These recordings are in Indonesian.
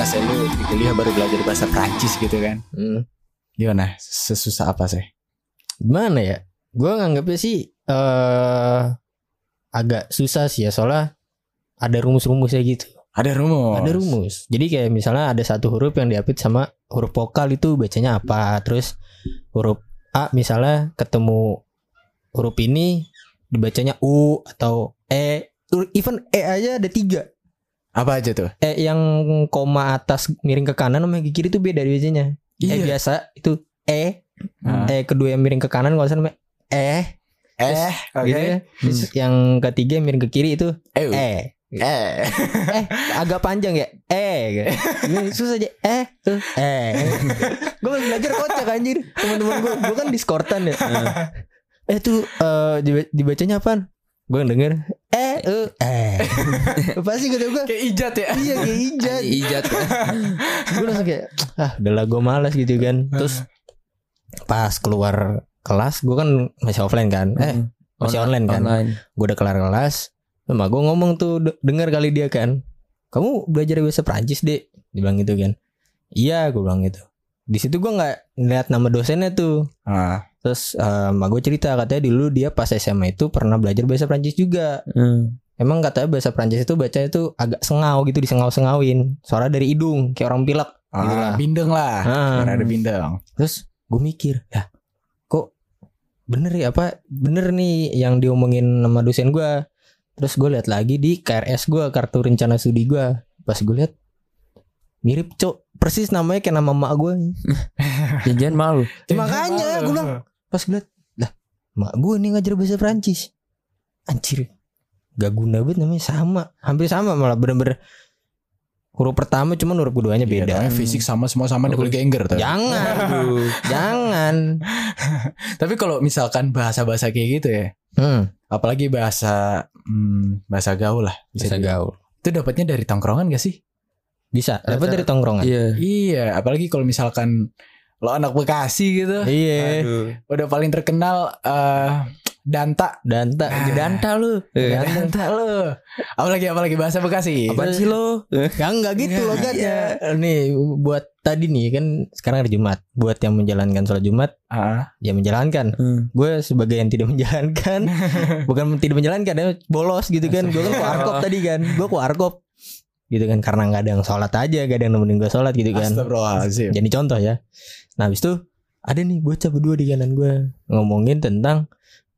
gimana sih lu di kuliah baru belajar bahasa Prancis gitu kan? Hmm. Gimana? Sesusah apa sih? Gimana ya? Gue nganggapnya sih eh agak susah sih ya soalnya ada rumus-rumusnya gitu. Ada rumus. Ada rumus. Jadi kayak misalnya ada satu huruf yang diapit sama huruf vokal itu bacanya apa. Terus huruf A misalnya ketemu huruf ini dibacanya U atau E. Even E aja ada tiga. Apa aja tuh? E yang koma atas miring ke kanan sama yang ke kiri itu beda bacanya. E Iya. biasa itu E. Ah. E kedua yang miring ke kanan kalau namanya E. Eh, oke. Gitu ya. Terus yang ketiga yang miring ke kiri itu Eh, E. eh. eh agak panjang ya eh susah aja eh tuh eh gue belajar kocak anjir teman-teman gue gue kan diskortan ya eh tuh eh diba- dibacanya apaan gue denger eh eh eh. Pasti gue gue Kayak ijat ya. iya kayak ijat. Ijat. gue langsung kayak ah udahlah gue malas gitu kan. Terus pas keluar kelas gue kan masih offline kan? Eh masih online kan? Online. gue udah kelar kelas sama gue ngomong tuh de- denger kali dia kan? Kamu belajar bahasa Prancis deh dia bilang gitu kan. Iya gue bilang gitu. Di situ gue nggak ngeliat nama dosennya tuh. Ah, terus eh, emak gue cerita katanya dulu dia pas SMA itu pernah belajar bahasa Prancis juga Hmm. emang katanya bahasa Prancis itu baca itu agak sengau gitu disengau-sengauin suara dari hidung kayak orang pilek gitu ah, lah bindeng lah. Ah. Biar ada bindeng. Terus gue mikir, ya kok bener ya apa bener nih yang diomongin sama dosen gue. Terus gue lihat lagi di KRS gue kartu rencana studi gue. Pas gue lihat mirip cok persis namanya kayak nama mak gue. Jangan malu. Makanya gue bilang pas gue lihat lah mak gue nih ngajar bahasa Prancis. Anjir gak guna banget namanya sama hampir sama malah bener-bener huruf pertama cuman huruf keduanya Iya, beda. fisik sama semua sama kuliah Gengger tuh. Jangan, jangan. Tapi kalau misalkan bahasa-bahasa kayak gitu ya, Hmm, apalagi bahasa hmm, bahasa gaul lah, bisa dibilang. gaul. Itu dapatnya dari tongkrongan gak sih? Bisa, dapat dari tongkrongan. Iya. Iya, apalagi kalau misalkan lo anak Bekasi gitu, Iya. Aduh. udah paling terkenal eh Danta. Danta, Ah. danta lu. Iya. Danta lo. Apalagi apalagi bahasa Bekasi. Apaan sih lo? Ya enggak gitu loh kan Nih buat tadi nih kan sekarang hari Jumat. Buat yang menjalankan sholat Jumat Ah, ya menjalankan. Hmm. Gue sebagai yang tidak menjalankan, bukan tidak menjalankan, ya bolos gitu kan. Gue kan warkop tadi kan. Gue warkop gitu kan karena nggak ada yang sholat aja, gak ada yang nemenin gue sholat gitu kan. Astagfirullahaladzim. Jadi contoh ya. Nah habis itu ada nih bocah berdua di kanan gue ngomongin tentang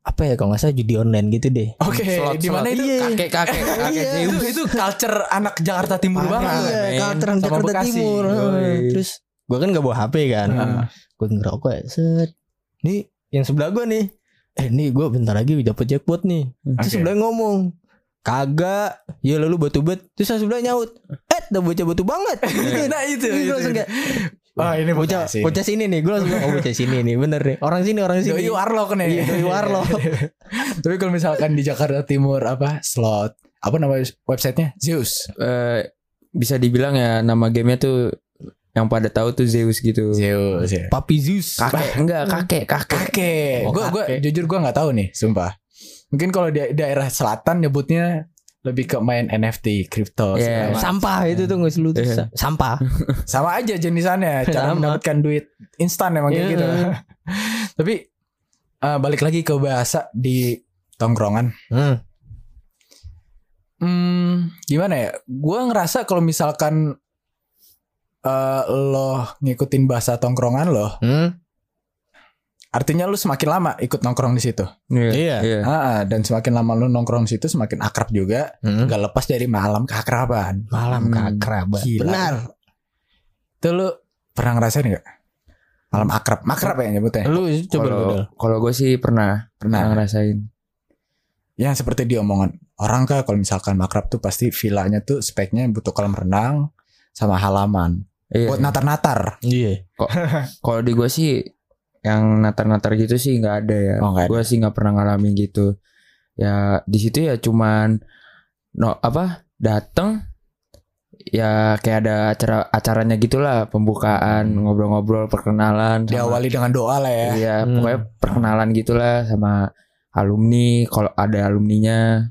apa ya kalau nggak salah judi online gitu deh. Oke, Slot, di mana itu? Kakek kakek kakek Iya. Itu, itu culture anak Jakarta Timur Parah. banget. Iya, kalteran Sama Jakarta Bekasi. Timur. Yoi. Terus gue kan gak bawa HP kan. Ah. Gue ngerokok ya. Set. Nih yang sebelah gue nih. Eh nih gue bentar lagi dapet jackpot nih. Terus Oke. sebelah ngomong. Kagak. Ya lalu batu bet. Terus yang sebelah nyaut. Eh udah bocah batu banget. Nah itu. Itu, itu. Oh ini Bocah, Bekasi. bocah sini nih. Gue langsung oh bocah sini nih. Bener nih. Orang sini, orang sini. Doi Warlock nih. Iya, Doi Warlock. Tapi kalau misalkan di Jakarta Timur apa slot apa nama websitenya Zeus. Eh, bisa dibilang ya nama gamenya tuh yang pada tahu tuh Zeus gitu. Zeus ya. Papi Zeus. Kakek enggak kakek kakek. Kakek. Oh, Gue gue jujur gue nggak tahu nih, sumpah. Mungkin kalau di daerah selatan nyebutnya lebih ke main NFT, kripto. Iya. segala macam. Sampah itu tuh nggak seluruh Iya. Sampah. Sama aja jenisannya, cara Sama. mendapatkan duit instan emang kayak Iya. gitu. Tapi eh, balik lagi ke bahasa di tongkrongan. Hmm. Hmm, gimana ya? Gue ngerasa kalau misalkan eh, lo ngikutin bahasa tongkrongan lo, Hmm. Artinya lo semakin lama ikut nongkrong di situ. Iya. Iya. Ah, ah, dan semakin lama lo nongkrong di situ, semakin akrab juga. Hmm. Gak lepas dari malam keakraban. Malam Hmm. keakraban. Gila. Benar. Itu lo pernah ngerasain gak? Malam akrab, makrab ya nyebutnya. Lu coba lu Kalau gue sih pernah pernah Pernah. ngerasain. Yang seperti dia omongan orang kah kalau misalkan makrab tuh pasti villanya tuh speknya butuh kolam renang sama halaman Iya. buat natar-natar. Iya. Kalau di gue sih yang natar-natar gitu sih nggak ada ya. Oh, ada. Gue sih nggak pernah ngalamin gitu. Ya di situ ya cuman no apa dateng ya kayak ada acara acaranya gitulah pembukaan ngobrol-ngobrol perkenalan sama- Diawali dengan doa lah ya. Iya, Hmm. pokoknya perkenalan gitulah sama alumni. Kalau ada alumninya,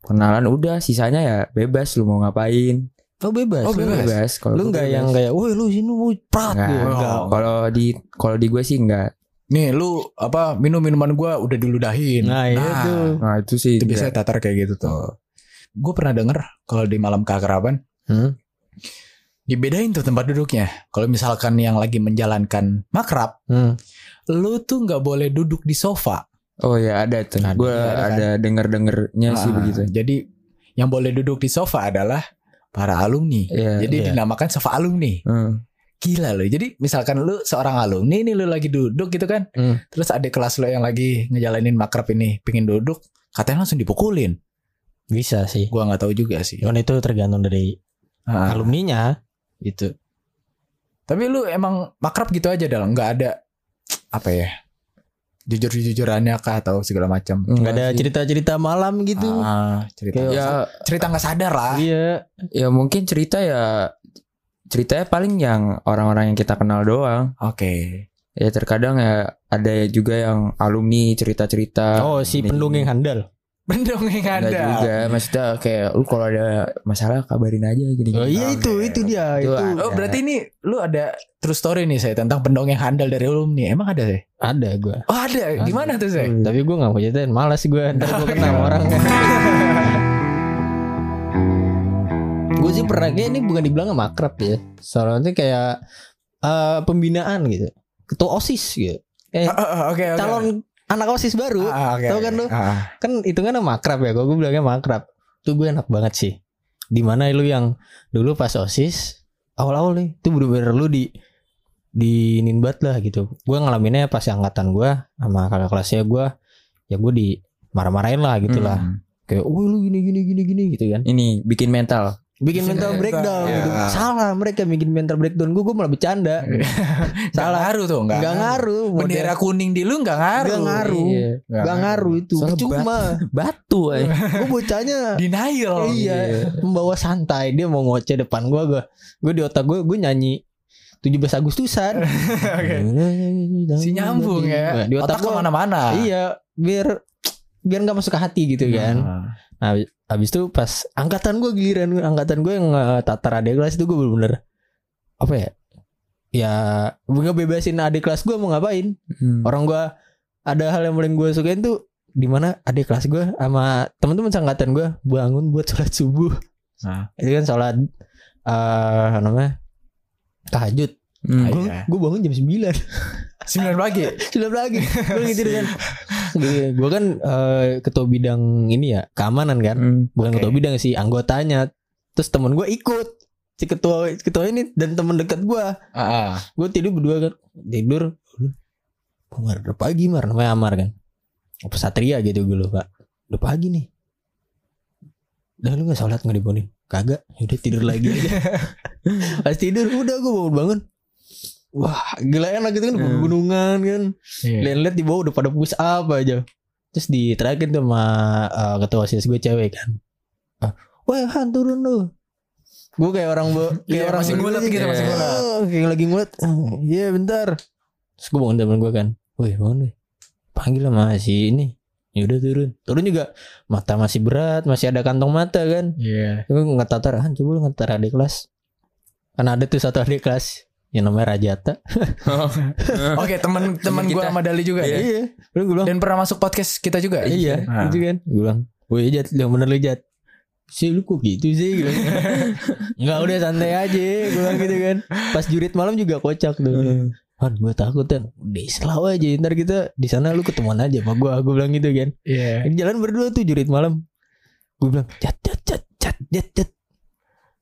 kenalan udah, sisanya ya bebas lu mau ngapain. Oh bebas. Oh, lu bebas. bebas kalau Lu nggak yang kayak, woi lu sini mau prat Nggak. gitu. Enggak. kalau di kalau di gue sih enggak Nih lu apa minum minuman gua udah diludahin. Nah, itu. nah itu sih Itu biasanya tatar kayak gitu tuh. Gue pernah denger kalau di malam keakraban Hmm. dibedain tuh tempat duduknya. Kalau misalkan yang lagi menjalankan makrab, Hmm. lu tuh nggak boleh duduk di sofa. oh ya ada tuh Ada, gue ada kan? ada denger dengernya sih Ah, begitu Jadi yang boleh duduk di sofa adalah para alumni. Iya. Jadi iya. dinamakan sofa alumni. Hmm. Gila loh. Jadi misalkan lu seorang alumni nih lu lagi duduk gitu kan. Hmm. Terus adik kelas lu yang lagi ngejalanin makrab ini pingin duduk, katanya langsung dipukulin. Bisa sih. Gua nggak tahu juga sih. Cuman itu tergantung dari Ah, alumninya gitu. Tapi lu emang makrab gitu aja dalam nggak ada apa ya? Jujur-jujurannya kah atau segala macam. Enggak ada sih. cerita-cerita malam gitu. Ah, cerita. Ya cerita nggak sadar lah. Iya. ya mungkin cerita ya ceritanya paling yang orang-orang yang kita kenal doang Oke. ya terkadang ya ada juga yang alumni cerita-cerita Oh, si pendongeng handal. Mendongeng Enggak Anda. juga maksudnya kayak lu kalau ada masalah kabarin aja gini Oh iya itu, itu dia, Itu itu. ada. Oh, berarti ini lu ada true story nih saya tentang pendongeng handal dari alumni. Emang ada sih? Ada gua. Oh, ada. Gimana tuh saya? Hmm, Tapi gue gak mau ceritain Malas gue Ntar gue kenal orang Gue sih pernah Kayak ini bukan dibilang makrab ya Soalnya kayak eh, Pembinaan gitu Ketua OSIS gitu Eh Oh, oh, Oke, oke. calon anak OSIS baru. Ah, oke, Tahu oke. kan lu? Ah, Kan itu kan makrab ya gue bilangnya makrab. Tuh gue enak banget sih. Di mana lu yang Dulu pas OSIS Awal-awal nih Itu bener-bener lu di di ninbat lah gitu. Gue ngalaminnya pas angkatan gue sama kakak kelasnya gue ya gue di marah-marahin lah gitu lah Hmm. kayak oh lu gini gini gini gini gitu kan. Ini bikin mental bikin mental breakdown Iya. gitu salah mereka bikin mental breakdown gue gue malah bercanda Salah. ngaruh tuh, enggak. nggak ngaruh Bendera kuning di lu enggak ngaruh. Nggak ngaruh. Iya. nggak ngaruh itu Soalnya cuma batu eh. gue bocahnya Denial. iya membawa santai dia mau ngoceh depan gue gue gue di otak gue gue nyanyi 17 Agustusan Oke. Si nyambung ya. di otak, Otak ke mana-mana. iya biar biar nggak masuk ke hati gitu kan Ah. Nah, habis itu pas angkatan gue giliran angkatan gue yang eh, tatar adik kelas itu gue bener-bener apa ya? Ya gue bebasin adik kelas gue mau ngapain? Hmm. Orang gue ada hal yang paling gue sukain tuh di mana adik kelas gue sama teman-teman angkatan gue bangun buat sholat subuh. Nah. Itu kan sholat eh namanya tahajud. Hmm. Gue Iya. gue bangun jam 9 Sembilan pagi. Sudah lagi Gue gitu kan Gue kan eh, ketua bidang ini ya Keamanan kan. Hmm. bukan Oke. ketua bidang sih anggotanya. Terus temen gue ikut. Si ketua ketua ini dan temen dekat gue Ah, ah. gue tidur berdua kan. Tidur. Mar, udah pagi mar. Namanya Amar kan. Apa Satria gitu gue lupa. Udah pagi nih. Udah lu gak sholat nggak dibangunin kagak. Udah tidur lagi aja. Pas tidur udah gue bangun bangun wah gila enak gitu kan Hmm. pegunungan kan. Iya. lihat-lihat di bawah udah pada push up aja. Terus diterakin tuh sama uh, ketua osis gue cewek kan. Ah, wah Han turun lu. Gue kayak orang bo kayak Iya, orang masih ngulet gitu, masih kayak, ngulet. "Oh," kayak lagi ngulet. "Ah, iya bentar. Terus gue bangun temen gue kan. Woi bangun woi. Panggil sama si ini. Ya udah turun. Turun juga. Mata masih berat masih ada kantong mata kan. Iya. gue ngetatar Han coba lu ngetar adik kelas. Kan ada tuh satu adik kelas yang namanya Rajata Oke, teman teman Temen gua kita. sama Dali juga ya. iya Terus gue bilang Dan pernah masuk podcast kita juga. Iya, Ah. gitu kan. Gue bilang, "Woi, Jat, yang bener lu Jat." Si lu kok gitu sih gitu. Enggak udah santai aja Gue bilang gitu kan Pas jurit malam juga kocak tuh Han gue takut kan Udah selalu aja Ntar kita di sana lu ketemuan aja sama gue Gue bilang gitu kan Iya. Ini jalan berdua tuh jurit malam Gue bilang Jat jat jat jat jat jat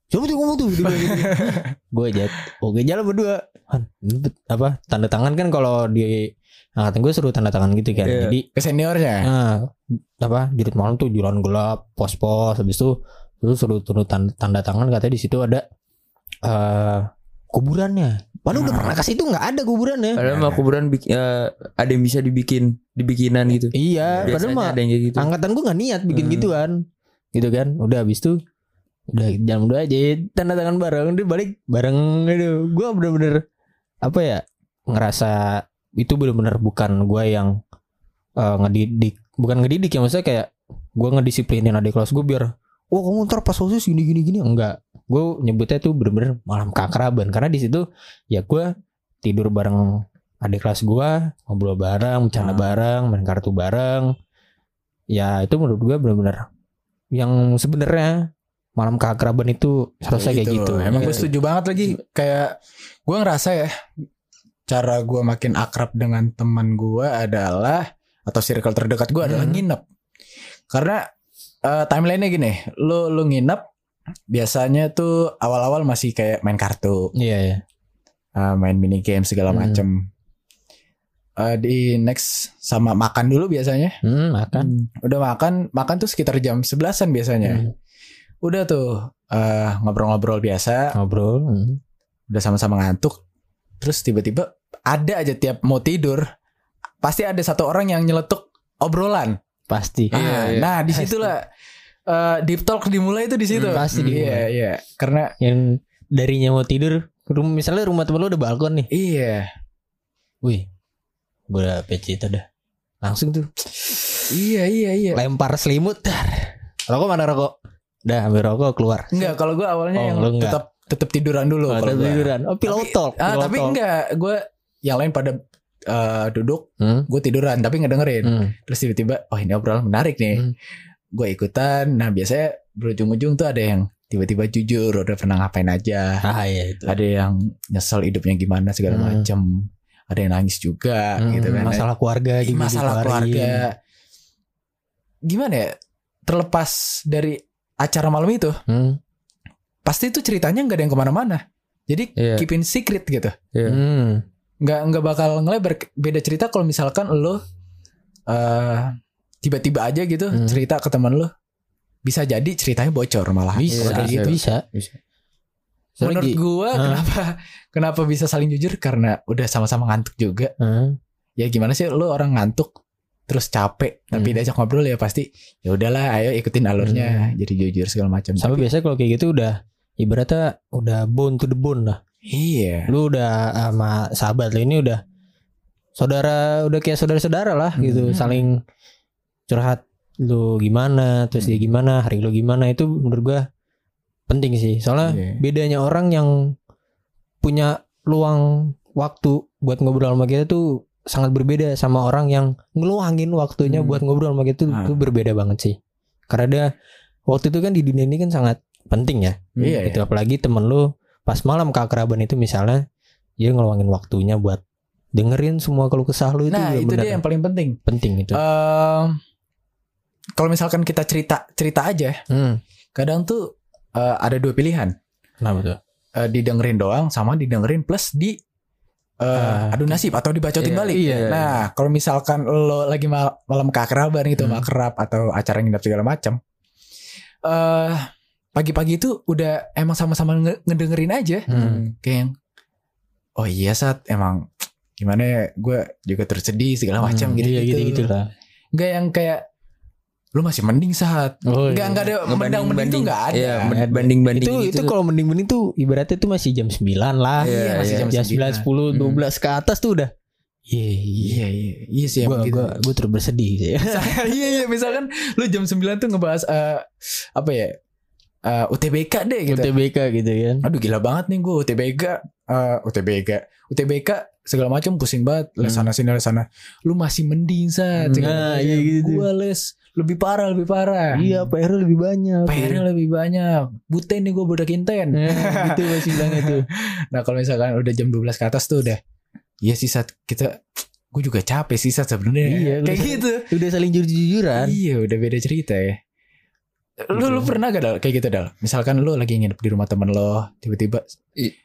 Coba tuh ngomong tuh Gue jat Oke jalan berdua Han apa Tanda tangan kan kalau di Angkatan gue suruh tanda tangan gitu kan Iya. Jadi Ke seniornya. Nah, apa jurit malam tuh jalan gelap, pos-pos, habis itu terus suruh turun tanda, tanda tangan katanya di situ ada eh kuburannya. Padahal udah Ah. pernah kasih itu nggak ada kuburannya. Padahal mah kuburan eh, ada yang bisa dibikin dibikinan gitu. Iya, padahal Biasanya mah ada yang kayak gitu. angkatan gue nggak niat bikin Hmm. gituan, gitu kan. Udah habis itu udah jam dua aja tanda tangan bareng dia balik bareng gitu. Gue bener-bener apa ya ngerasa itu bener-bener bukan gue yang eh, ngedidik, bukan ngedidik ya maksudnya kayak gue ngedisiplinin adik kelas gue biar, wah kamu ntar pas osis gini gini gini enggak. gue nyebutnya tuh bener-bener malam keakraban karena di situ ya gue tidur bareng adik kelas gue ngobrol bareng bercanda Ah. bareng main kartu bareng ya itu menurut gue bener-bener yang sebenarnya malam keakraban itu harusnya kayak gitu Emang gue Gitu. setuju banget lagi. Kayak gue ngerasa ya cara gue makin akrab dengan teman gue adalah atau circle terdekat gue adalah Hmm. nginep. Karena eh, timelinenya gini, lu lu nginep biasanya tuh awal-awal masih kayak main kartu, iya ya eh, main mini game segala Hmm. macem. Eh, di next sama makan dulu biasanya. hmm, makan Udah makan, makan tuh sekitar jam 11-an biasanya. Hmm, Udah tuh eh, ngobrol-ngobrol biasa, ngobrol hmm. udah sama-sama ngantuk. Terus tiba-tiba ada aja tiap mau tidur pasti ada satu orang yang nyeletuk obrolan. Pasti. Iya, Ah, iya. nah di situlah eh, deep talk dimulai itu di situ. Hmm, pasti dimulai. iya. Iya karena yang darinya mau tidur rum misalnya rumah temen lu udah balkon nih. Iya. Wih gue udah PC itu dah. Langsung tuh. Iya iya iya. Lempar selimut. Dar. rokok mana rokok udah ambil rokok keluar. Enggak kalau gue awalnya Oh, yang tetap tetap tiduran dulu Oh, gua. tiduran. Oh pillow Tapi- talk ah tapi talk. enggak. Gue yang lain pada eh, duduk hmm? gue tiduran tapi ngedengerin Hmm. terus tiba-tiba oh ini obrolan menarik nih. Hmm. gue ikutan. Nah biasanya berujung-ujung tuh ada yang tiba-tiba jujur udah pernah ngapain aja? Ah iya itu. Ada yang nyesel hidupnya gimana segala Hmm. macem. Ada yang nangis juga Hmm, gitu kan. masalah keluarga juga masalah keluarga. Gimana ya? Terlepas dari acara malam itu hmm. pasti itu ceritanya nggak ada yang ke mana-mana jadi Iya. keep in secret gitu Iya. Hmm. nggak nggak bakal ngelebar beda cerita kalau misalkan lo eh tiba-tiba aja gitu Hmm. cerita ke teman lo bisa jadi ceritanya bocor malah bisa kayak gitu. bisa menurut Soalnya gi- gua kenapa kenapa bisa saling jujur karena udah sama-sama ngantuk juga Hmm. ya gimana sih lo orang ngantuk terus capek. Tapi Hmm. diajak ngobrol ya pasti ya udahlah ayo ikutin alurnya jadi jujur segala macam. Sama Tapi- biasanya kalau kayak gitu udah ibaratnya udah bone to the bone lah. Iya. Lu udah sama sahabat lu ini udah saudara udah kayak saudara-saudara lah gitu. Hmm. saling curhat lu gimana? Terus dia gimana? Hari lu gimana? Itu menurut gua penting sih. Soalnya Iya. bedanya orang yang punya luang waktu buat ngobrol sama kita tuh sangat berbeda sama orang yang ngeluangin waktunya Hmm. buat ngobrol sama kita tuh, Ah. tuh berbeda banget sih. Karena dia waktu itu kan di dunia ini kan sangat penting ya. Iya, itu apalagi temen lu pas malam keakraban itu misalnya dia ngeluangin waktunya buat dengerin semua keluh kesah lu itu nah itu benar. dia yang paling penting. Penting itu. Ehm, kalau misalkan kita cerita cerita aja hmm. kadang tuh eh, ada dua pilihan. Kenapa tuh? Eh, didengerin doang sama didengerin plus di eh, Ah, adu nasib atau dibacotin Iya, balik. iya, iya. Nah, kalau misalkan lo lagi mal- malam keakraban gitu, Hmm. makrab atau acara nginep segala macam. Eh pagi-pagi itu udah emang sama-sama nge- ngedengerin aja Hmm. kayak yang oh iya saat emang gimana ya gue juga terus sedih segala macam Hmm, gitu iya, gitu gitu lah nggak yang kayak lu masih mending saat oh, nggak iya. nggak ada mendang mending tuh nggak ada. Iya, banding banding itu itu kalau mending mending tuh ibaratnya tuh masih jam 9 lah. Iya, masih iya. jam jam 9 sembilan. 10 12 ke atas tuh udah. Iya iya. Iya iya. Iya sih gue emang gitu. gue gue terus bersedih sih iya iya. Misalkan lu jam 9 tuh ngebahas eh, apa ya eh, UTBK deh gitu. UTBK gitu kan. Aduh gila banget nih gue UTBK eh, UTBK UTBK segala macam pusing banget. Les Hmm. sana sini les sana lu masih mending saat Nah, iya gitu. gue les lebih parah lebih parah. Iya PR lebih banyak. PR-nya lebih banyak. Buten nih gue budak inten Nah, gitu masih bilangnya tuh. Nah kalau misalkan udah jam 12 ke atas tuh udah. Iya sih saat kita gue juga capek sih saat sebenarnya. Iya, kayak udah- gitu. udah saling jujur-jujuran. Iya udah beda cerita ya. Lu lu pernah gak Dal? Kayak gitu Dal? Misalkan lu lagi nginep di rumah temen lo, tiba-tiba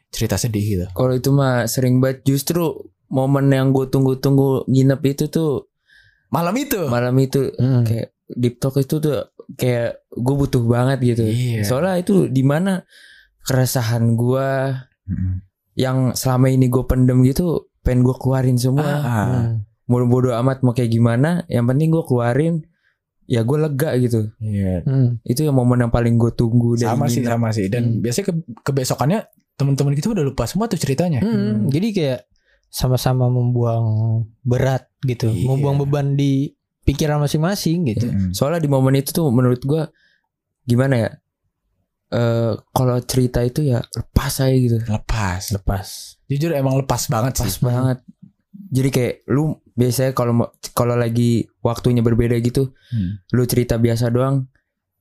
cerita sedih gitu. Kalau itu mah sering banget. Justru momen yang gue tunggu-tunggu nginep itu tuh Malam itu. malam itu. Hmm. kayak deep talk itu tuh kayak gue butuh banget gitu. Iya. Soalnya itu di mana keresahan gue Mm-mm. yang selama ini gue pendem gitu pengen gue keluarin semua. Ah, Hmm. Mau bodo amat mau kayak gimana, yang penting gue keluarin ya gue lega gitu. Iya. Hmm. Itu yang momen yang paling gue tunggu dari Sama sih nginep. sama sih. Dan Hmm. biasanya ke kebesokannya temen-temen gitu udah lupa semua tuh ceritanya. Hmm, Jadi kayak sama-sama membuang berat gitu, Iya. membuang beban di pikiran masing-masing gitu. Soalnya di momen itu tuh menurut gua gimana ya? eh, kalau cerita itu ya lepas aja gitu. lepas Lepas. jujur emang lepas banget Pas sih banget. Jadi kayak lu biasanya kalau kalau lagi waktunya berbeda gitu, Hmm. lu cerita biasa doang,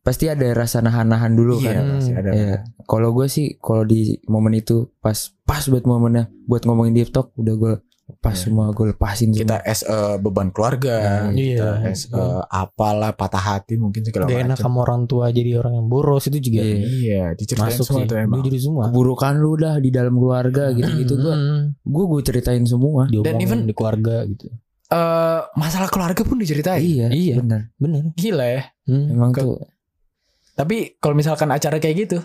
pasti ada rasa nahan-nahan dulu iya kan. pasti ada Iya. Kalau gue sih kalau di momen itu pas pas buat momennya buat ngomongin deep talk udah gue lepas Iya. semua gue lepasin kita as a beban keluarga Hmm, kita iya. as a apalah patah hati mungkin segala Gak enak macam sama orang tua jadi orang yang boros itu juga Iya. iya diceritain masuk semua sih. tuh emang jadi semua. keburukan lu dah di dalam keluarga gitu-gitu gue Hmm, gue gue ceritain semua. diomongin even- di keluarga gitu. Eh, masalah keluarga pun diceritain Iya, Iya. bener. Bener. gila ya Hmm. Emang Ke- tuh Tapi kalau misalkan acara kayak gitu,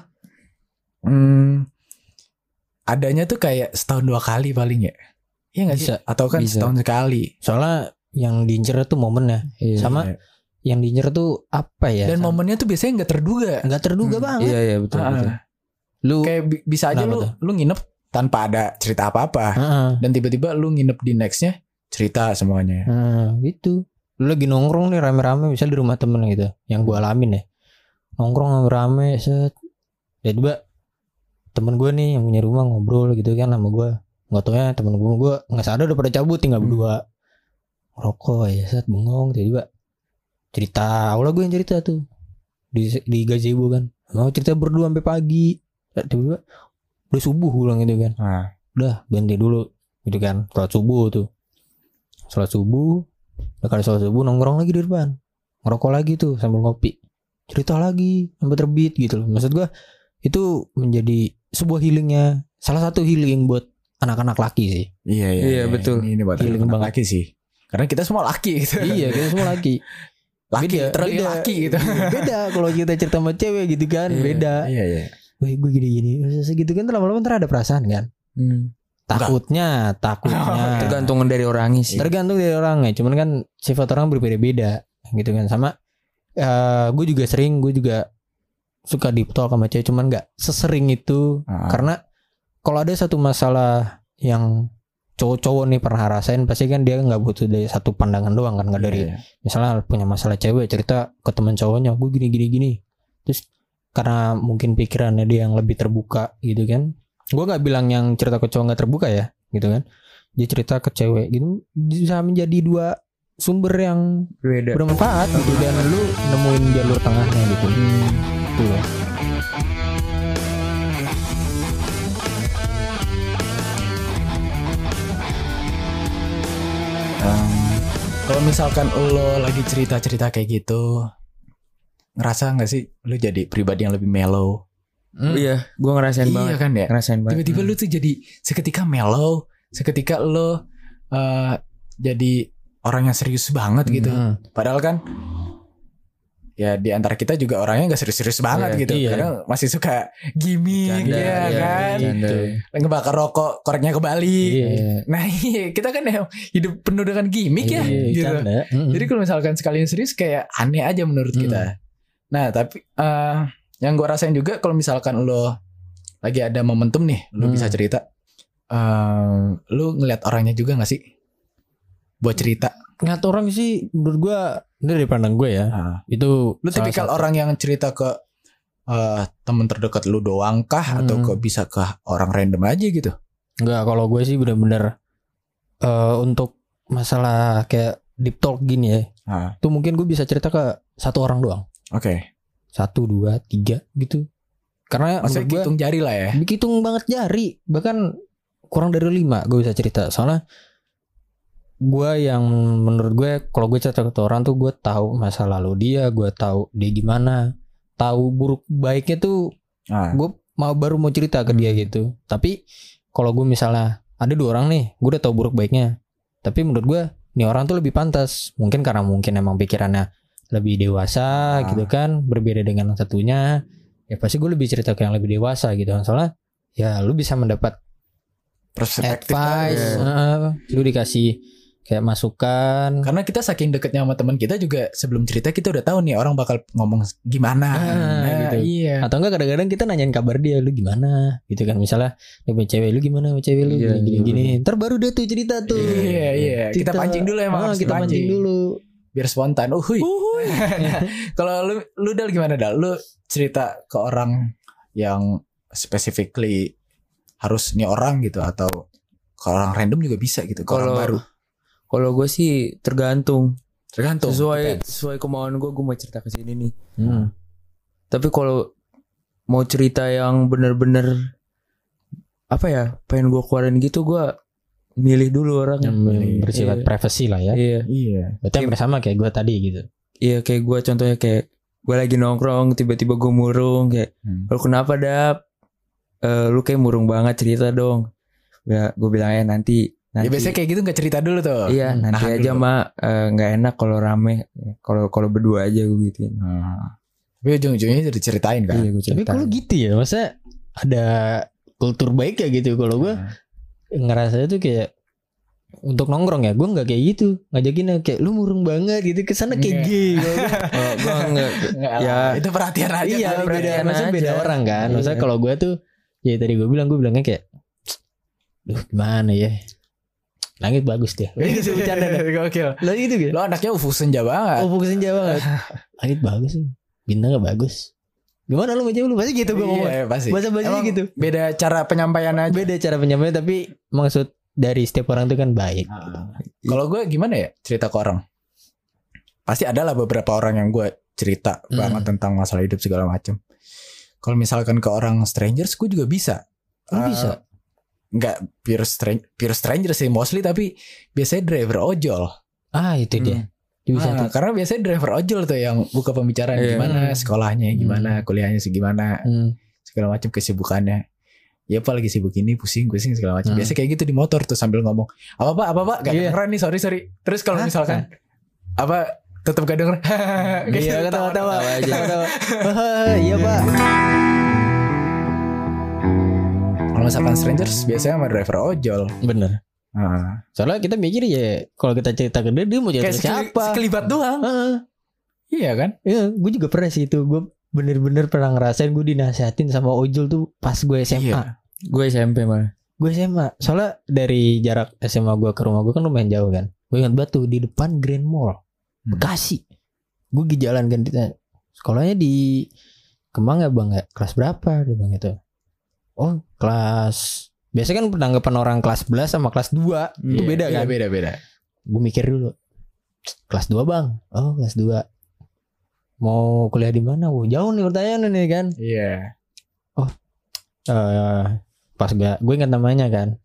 hmm, adanya tuh kayak setahun dua kali paling ya. Iya nggak sih? Bisa. Atau kan Bisa. setahun sekali. Soalnya yang diincer tuh momennya. iya. Sama Iya. yang diincer tuh apa ya? Dan Sama- momennya tuh biasanya nggak terduga. nggak terduga Hmm. banget. Iya iya betul Ah, betul. Lu Kayak bi- bisa aja lu tuh? lu nginep tanpa ada cerita apa-apa. Heeh. Dan tiba-tiba lu nginep di nextnya cerita semuanya. Nah, gitu. Lu lagi nongkrong nih rame-rame misal di rumah temen gitu. Yang gue alamin ya. Nongkrong rame-rame set. Ya tiba temen gue nih yang punya rumah ngobrol gitu kan sama gue. Nggak tau ya temen gue gue nggak sadar udah pada cabut tinggal Hmm. berdua. Rokok ya set bengong tiba-tiba cerita. Awalnya gue yang cerita tuh di di gazebo kan. Mau cerita berdua sampai pagi. Tiba-tiba udah subuh gue bilang gitu kan Nah, udah ganti dulu gitu kan sholat subuh tuh sholat subuh udah kali sholat subuh nongkrong lagi di depan ngerokok lagi tuh sambil ngopi cerita lagi sampai terbit gitu loh maksud gua itu menjadi sebuah healingnya salah satu healing buat anak-anak laki sih iya iya. Iya, betul. Ini, ini buat anak banget. laki sih. Karena kita semua laki gitu. iya kita semua laki laki, Beda, literally beda. laki gitu. beda kalau kita cerita sama cewek gitu kan Iya, beda Iya iya. Wah gue gini-gini gitu kan lama-lama ntar ada perasaan kan Hmm. takutnya takutnya Tergantung dari orangnya sih. tergantung dari orangnya cuman kan sifat orang berbeda-beda gitu kan sama eh gue juga sering gue juga suka deep talk sama cewek cuman nggak sesering itu Ah. karena kalau ada satu masalah yang cowok-cowok nih pernah rasain pasti kan dia nggak butuh dari satu pandangan doang kan nggak dari Iya, iya. misalnya punya masalah cewek cerita ke teman cowoknya gue gini gini gini terus karena mungkin pikirannya dia yang lebih terbuka gitu kan gue nggak bilang yang cerita ke cowok nggak terbuka ya gitu kan dia cerita ke cewek gitu bisa menjadi dua sumber yang Beda. bermanfaat gitu dan lu nemuin jalur tengahnya gitu Gitu loh. Em, kalau misalkan lo lagi cerita-cerita kayak gitu, ngerasa nggak sih lo jadi pribadi yang lebih mellow? Hmm. Iya, gue ngerasain iya banget. kan ya. Ngerasain banget. Tiba-tiba lo tuh jadi seketika mellow, seketika lo eh, jadi orang yang serius banget gitu. Hmm. Padahal kan ya di antara kita juga orangnya nggak serius-serius banget Iya, gitu. iya. Kadang masih suka gimmick ya iya, kan. bercanda. Ngebakar rokok, koreknya ke Bali. Iya. Nah iya, kita kan ya hidup penuh dengan gimmick ya. Iya, gitu. canda. Hmm. Jadi kalau misalkan sekalian serius kayak aneh aja menurut Hmm. kita. Nah tapi eh yang gue rasain juga kalau misalkan lo lagi ada momentum nih, lo Hmm. bisa cerita. eh lo ngeliat orangnya juga gak sih? Buat cerita. Ngeliat orang sih menurut gue ini dari pandang gue ya Nah, itu lo salah tipikal satu. orang yang cerita ke eh temen terdekat lu doang kah atau Hmm. ke bisa ke orang random aja gitu? Enggak, kalau gue sih bener-bener eh untuk masalah kayak deep talk gini ya, Ah, tuh mungkin gue bisa cerita ke satu orang doang, Oke. satu dua tiga gitu. Karena Maksudnya gue hitung jari lah ya. hitung banget jari, bahkan kurang dari lima gue bisa cerita. Soalnya gue yang menurut gue kalau gue cerita ke orang tuh gue tahu masa lalu dia, gue tahu dia gimana, tahu buruk baiknya tuh Ah, gue mau baru mau cerita ke dia gitu. Tapi kalau gue misalnya ada dua orang nih gue udah tahu buruk baiknya. Tapi menurut gue nih orang tuh lebih pantas. Mungkin karena mungkin emang pikirannya lebih dewasa Ah. gitu kan berbeda dengan yang satunya. Ya pasti gue lebih cerita ke yang lebih dewasa gitu. Kan soalnya ya lu bisa mendapat perspektif advice baru. eh, lu dikasih kayak masukan Karena kita saking deketnya sama teman kita juga sebelum cerita kita udah tahu nih orang bakal ngomong gimana. Ah, Nah, gitu. Iya. atau enggak kadang-kadang kita nanyain kabar dia lu gimana gitu kan misalnya dia punya cewek lu gimana sama cewek lu Iya, gini gini, iya. gini. ntar baru deh tuh cerita tuh Iya iya. Kita pancing dulu emang. Ah, kita pancing dulu Biar spontan. Uhuy. Kalau lu lu dal gimana dal? Lu cerita ke orang yang specifically harus nih orang gitu atau ke orang random juga bisa gitu ke orang Kalau- baru Kalau gue sih tergantung tergantung sesuai depends. sesuai kemauan gue gue mau cerita ke sini nih. Hmm. Tapi kalau mau cerita yang bener-bener apa ya pengen gue keluarin gitu gue milih dulu orang. Yang bersifat Iya. privasi lah ya. Iya, iya Berarti hampir sama kayak gue tadi gitu. iya kayak gue contohnya kayak gue lagi nongkrong tiba-tiba gue murung kayak Hmm. lu kenapa dap? Eh, lu kayak murung banget cerita dong. Ya gue bilang ya nanti ya nanti. biasanya kayak gitu nggak cerita dulu tuh Iya, Hmm, nanti nahan aja dulu. mak Eh, nggak enak kalau rame. Kalau kalau berdua aja gue gituin. Hmm. tapi ujung-ujungnya jadi ceritain kan Iya gue Tapi kalau gitu ya, masa ada kultur baik ya gitu. Kalau gue Hmm. ngerasa itu kayak untuk nongkrong ya, gue nggak kayak gitu. Ngajakin kayak lu murung banget gitu, ke sana kayak gay. Kalau gua- Kalau gue nggak Nggak Ya. itu perhatian aja iya, beda. perhatian Maksudnya beda aja. orang kan. Maksudnya Iya. kalau gue tuh, ya tadi gue bilang, gue bilangnya kayak, duh gimana ya. Langit bagus dia. Itu bercanda dah. Gokil. Lo gitu gitu. Lo anaknya ufu senja banget. Oh fokusin Jawa banget. Langit bagus sih. Bintangnya bagus. Gimana lu macam lu pasti gitu gue ngomong. Iya, pasti. Bahasa bahasa Emang gitu. Beda cara penyampaian aja. Beda cara penyampaian tapi maksud dari setiap orang itu kan baik. Ah. Kalau gue gimana ya cerita ke orang? Pasti ada lah beberapa orang yang gue cerita Hmm. banget tentang masalah hidup segala macam. Kalau misalkan ke orang strangers, gue juga bisa. Lu bisa? Nggak pure stranger, pure stranger sih mostly, tapi biasanya driver ojol. Ah itu dia. Bisa Ah, karena biasanya driver ojol tuh yang buka pembicaraan Iya. gimana Hmm. sekolahnya, gimana kuliahnya segimana, Hmm. segala macam kesibukannya. Ya apa lagi sibuk ini pusing pusing segala macam. Hmm. Biasa kayak gitu di motor tuh sambil ngomong apa pak apa pak gak Iya. kedengeran nih sorry sorry. Terus kalau Hah? misalkan apa tetap gak denger. Iya ketawa-tawa ketawa. Haha, Iya pak. Misalkan strangers biasanya sama driver ojol. Bener. Nah, Soalnya kita mikir ya kalau kita cerita ke dia dia mau cerita kayak siapa? sekelibat doang. Heeh. Iya kan? Iya, gue juga pernah sih itu. Gue bener-bener pernah ngerasain gue dinasihatin sama ojol tuh pas gue SMA. Iya. gue SMP malah. Gue SMA. Soalnya dari jarak SMA gue ke rumah gue kan lumayan jauh kan. Gue ingat batu di depan Grand Mall. Hmm. Bekasi. Gue di jalan kan ditanya, Sekolahnya di Kemang ya bang ya? Kelas berapa? Dia bilang gitu. Oh kelas Biasanya kan penanggapan orang kelas 11 sama kelas 2 Itu Iya, beda iya, kan? Beda beda. Gue mikir dulu Kelas 2 bang? Oh kelas 2 Mau kuliah di mana? Wah jauh nih pertanyaan nih kan? Iya. eh pas gue gue ingat namanya kan.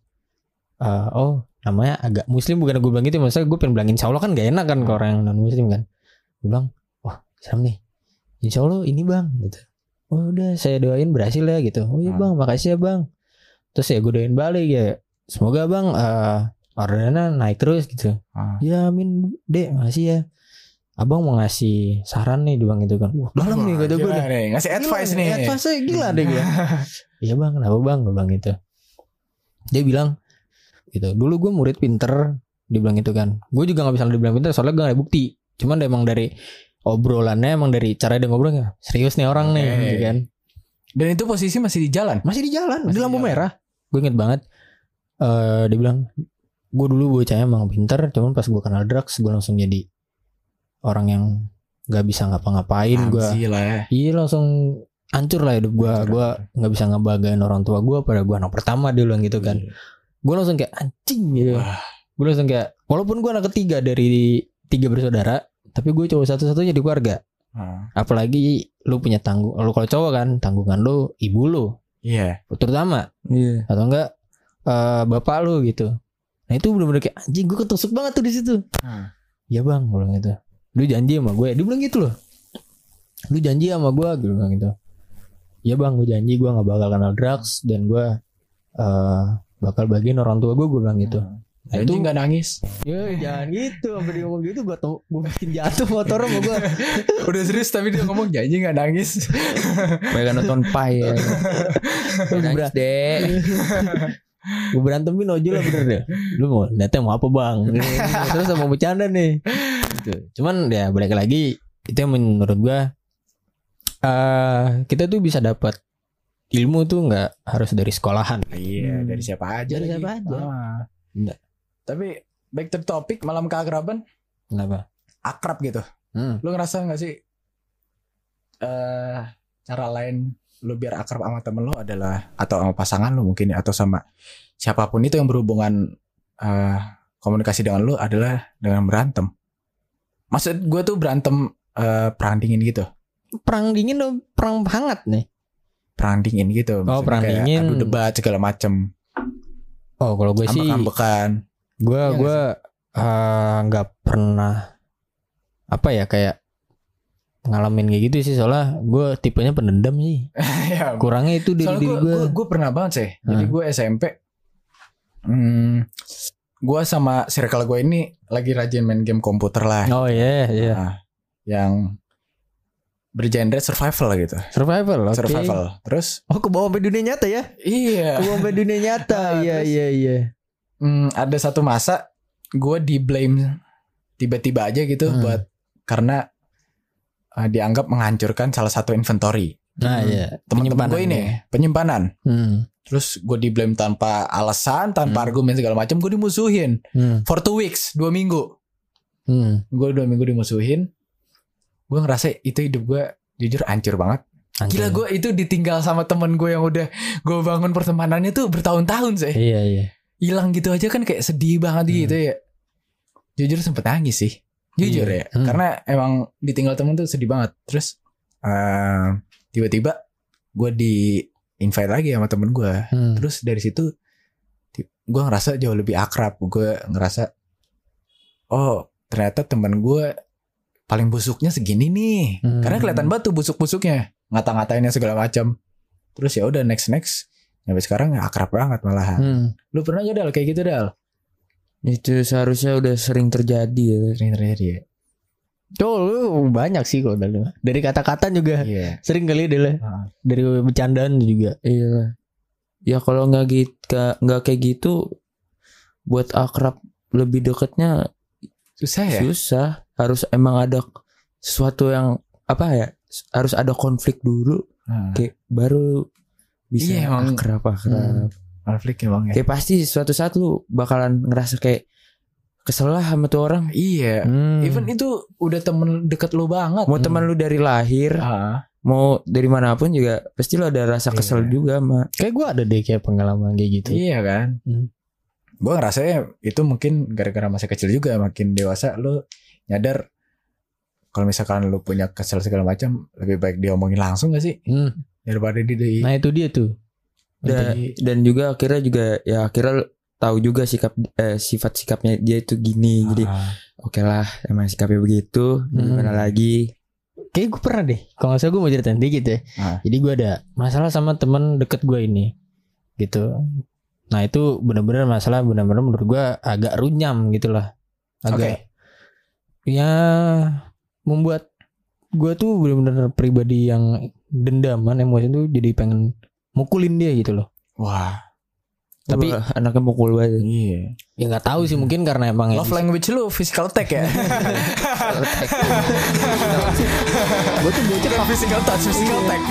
Eh, oh namanya agak muslim bukan gue bilang gitu maksudnya gue pengen bilang insya Allah kan gak enak kan ke orang yang non muslim kan? Gue bilang wah serem nih. Insya Allah ini bang gitu oh udah saya doain berhasil ya gitu oh iya Hmm. bang makasih ya bang terus ya gue doain balik ya semoga bang eh orderannya naik terus gitu Ah. ya amin dek makasih ya abang mau ngasih saran nih dia bilang gitu kan wah dalam nih kata gue Gila nih, ngasih Gila advice nih, nih. Advice gila deh gue. iya bang, kenapa bang? Gue bilang gitu. Dia bilang gitu. Dulu gue murid pinter. Dia bilang gitu kan. Gue juga gak bisa dibilang pinter soalnya gue gak ada bukti. Cuman emang dari obrolannya emang dari cara dia ngobrolnya serius nih orang nih gitu kan. Dan itu posisi masih di jalan. Masih di jalan, Masih di lampu jalan. merah. Gue inget banget. eh dia bilang gue dulu bocahnya emang pinter, cuman pas gue kenal drugs gue langsung jadi orang yang gak bisa ngapa-ngapain gue. Ya. Iya langsung hancur lah hidup gue. Gue nggak bisa ngebagain orang tua gue pada gue anak pertama dia bilang gitu kan. Gue langsung kayak anjing gitu. Wah. Gue langsung kayak walaupun gue anak ketiga dari tiga bersaudara, tapi gue cowok satu-satunya di keluarga. Ah. Apalagi lu punya tanggung, lu kalau cowok kan tanggungan lu ibu lu Iya. terutama Iya. atau enggak eh, bapak lu gitu. Nah itu bener-bener kayak anjing gue ketusuk banget tuh di situ. Hmm. Iya bang, gue bilang gitu. Lu janji sama gue, dia bilang gitu loh. Lu janji sama gue, gue bilang gitu. Iya bang, gue janji gue nggak bakal kenal drugs dan gue eh bakal bagian orang tua gue, gue bilang gitu. Nah, Itu nggak nangis. ya jangan gitu, sampai dia ngomong gitu, gue tau, gue bikin jatuh motor sama gue. Udah serius tapi dia ngomong janji nggak nangis. Mereka nonton pai ya. Nangis deh. gue berantemin ojol lah bener deh. Lu mau datang mau apa bang? Terus mau bercanda nih. Gitu. Cuman ya balik lagi itu yang menurut gue eh kita tuh bisa dapat ilmu tuh nggak harus dari sekolahan. Iya, Hmm. dari siapa aja Dari lagi. siapa aja. Ah. Nggak. Tapi back to topic malam keakraban Kenapa? akrab gitu. Hmm. Lu ngerasa nggak sih eh cara lain lu biar akrab sama temen lu adalah atau sama pasangan lu mungkin ya, atau sama siapa pun itu yang berhubungan eh, komunikasi dengan lu adalah dengan berantem. Maksud gue tuh berantem eh, perang dingin gitu, Perang dingin atau perang hangat nih? perang dingin gitu. Oh, perang kayak dingin. Adu debat segala macem, Oh, kalau gue sih ambek-ambekan. Gue Iya gue nggak pernah apa ya kayak ngalamin kayak gitu sih. Soalnya gue tipenya pendendam sih. Ya, kurangnya itu dari Soalnya diri gue gue pernah banget sih. Jadi Hmm. gue SMP hmm, gue sama circle gue ini lagi rajin main game komputer lah. oh iya iya. Nah, yang bergenre survival gitu. survival oke. Survival. Terus oh ke bawah sampai dunia nyata ya? Iya, ke bawah sampai dunia nyata. Nah, iya terus- iya iya hmm, ada satu masa gue di blame tiba-tiba aja gitu Hmm. buat karena uh, dianggap menghancurkan salah satu inventory. nah Hmm. iya Teman-teman gue ini penyimpanan. hmm. Terus gue di blame tanpa alasan, tanpa Hmm. argumen segala macam, gue dimusuhin. Hmm. for two weeks dua minggu Hmm. gue dua minggu dimusuhin gue ngerasa itu hidup gue jujur hancur banget Anjing. gila gue itu ditinggal sama temen gue yang udah gue bangun pertemanannya tuh bertahun-tahun sih iya iya hilang gitu aja kan kayak sedih banget Hmm. gitu ya jujur sempet nangis sih jujur Iya. ya Hmm. karena emang ditinggal temen tuh sedih banget terus eh, tiba-tiba gue di invite lagi sama temen gue Hmm. terus dari situ gue ngerasa jauh lebih akrab gue ngerasa oh ternyata teman gue paling busuknya segini nih Hmm. karena kelihatan banget tuh busuk-busuknya ngata-ngatainnya segala macam terus ya udah next next sampai sekarang ya akrab banget malahan Hmm. lu pernah gak dal kayak gitu dal Itu seharusnya udah sering terjadi ya. sering terjadi ya Oh lu banyak sih kalau dari dari kata-kata juga iya sering kali deh lah. Ah. dari bercandaan juga Iya. Ya kalau nggak gitu nggak kayak gitu buat akrab lebih deketnya susah ya susah. Harus emang ada sesuatu yang apa ya? Harus ada konflik dulu Ah. kayak baru bisa Iya, emang. akrab akrab. konflik emang ya Kayak pasti suatu saat lu bakalan ngerasa kayak kesel lah sama tuh orang. iya Hmm. even itu udah temen deket lu banget Mau teman lu dari lahir, ah mau dari mana pun juga pasti lu ada rasa kesel Iya. juga sama kayak gue ada deh kayak pengalaman kayak gitu Iya kan. Hmm. Gue ngerasanya itu mungkin gara-gara masih kecil juga makin dewasa lu nyadar kalau misalkan lu punya kesel segala macam lebih baik diomongin langsung gak sih Hmm. Daripada di, di nah itu dia tuh. Dan, dan juga akhirnya juga ya akhirnya tahu juga sikap eh, sifat sikapnya dia itu gini. Jadi Ah, oke lah emang sikapnya begitu. Hmm. gimana lagi? Kayak gue pernah deh. Kalau nggak salah gue mau ceritain dikit ya. Ah. jadi gue ada masalah sama temen deket gue ini. Gitu. Nah itu benar-benar masalah benar-benar menurut gue agak runyam gitu lah agak ya membuat gue tuh benar-benar pribadi yang dendaman emosi tuh jadi pengen mukulin dia gitu loh. Wah. Tapi- Wah, anaknya mukul banget. Iya. Ya nggak tahu sih mungkin karena emang ya love language lu physical attack ya? Gue tuh bocah physical touch physical attack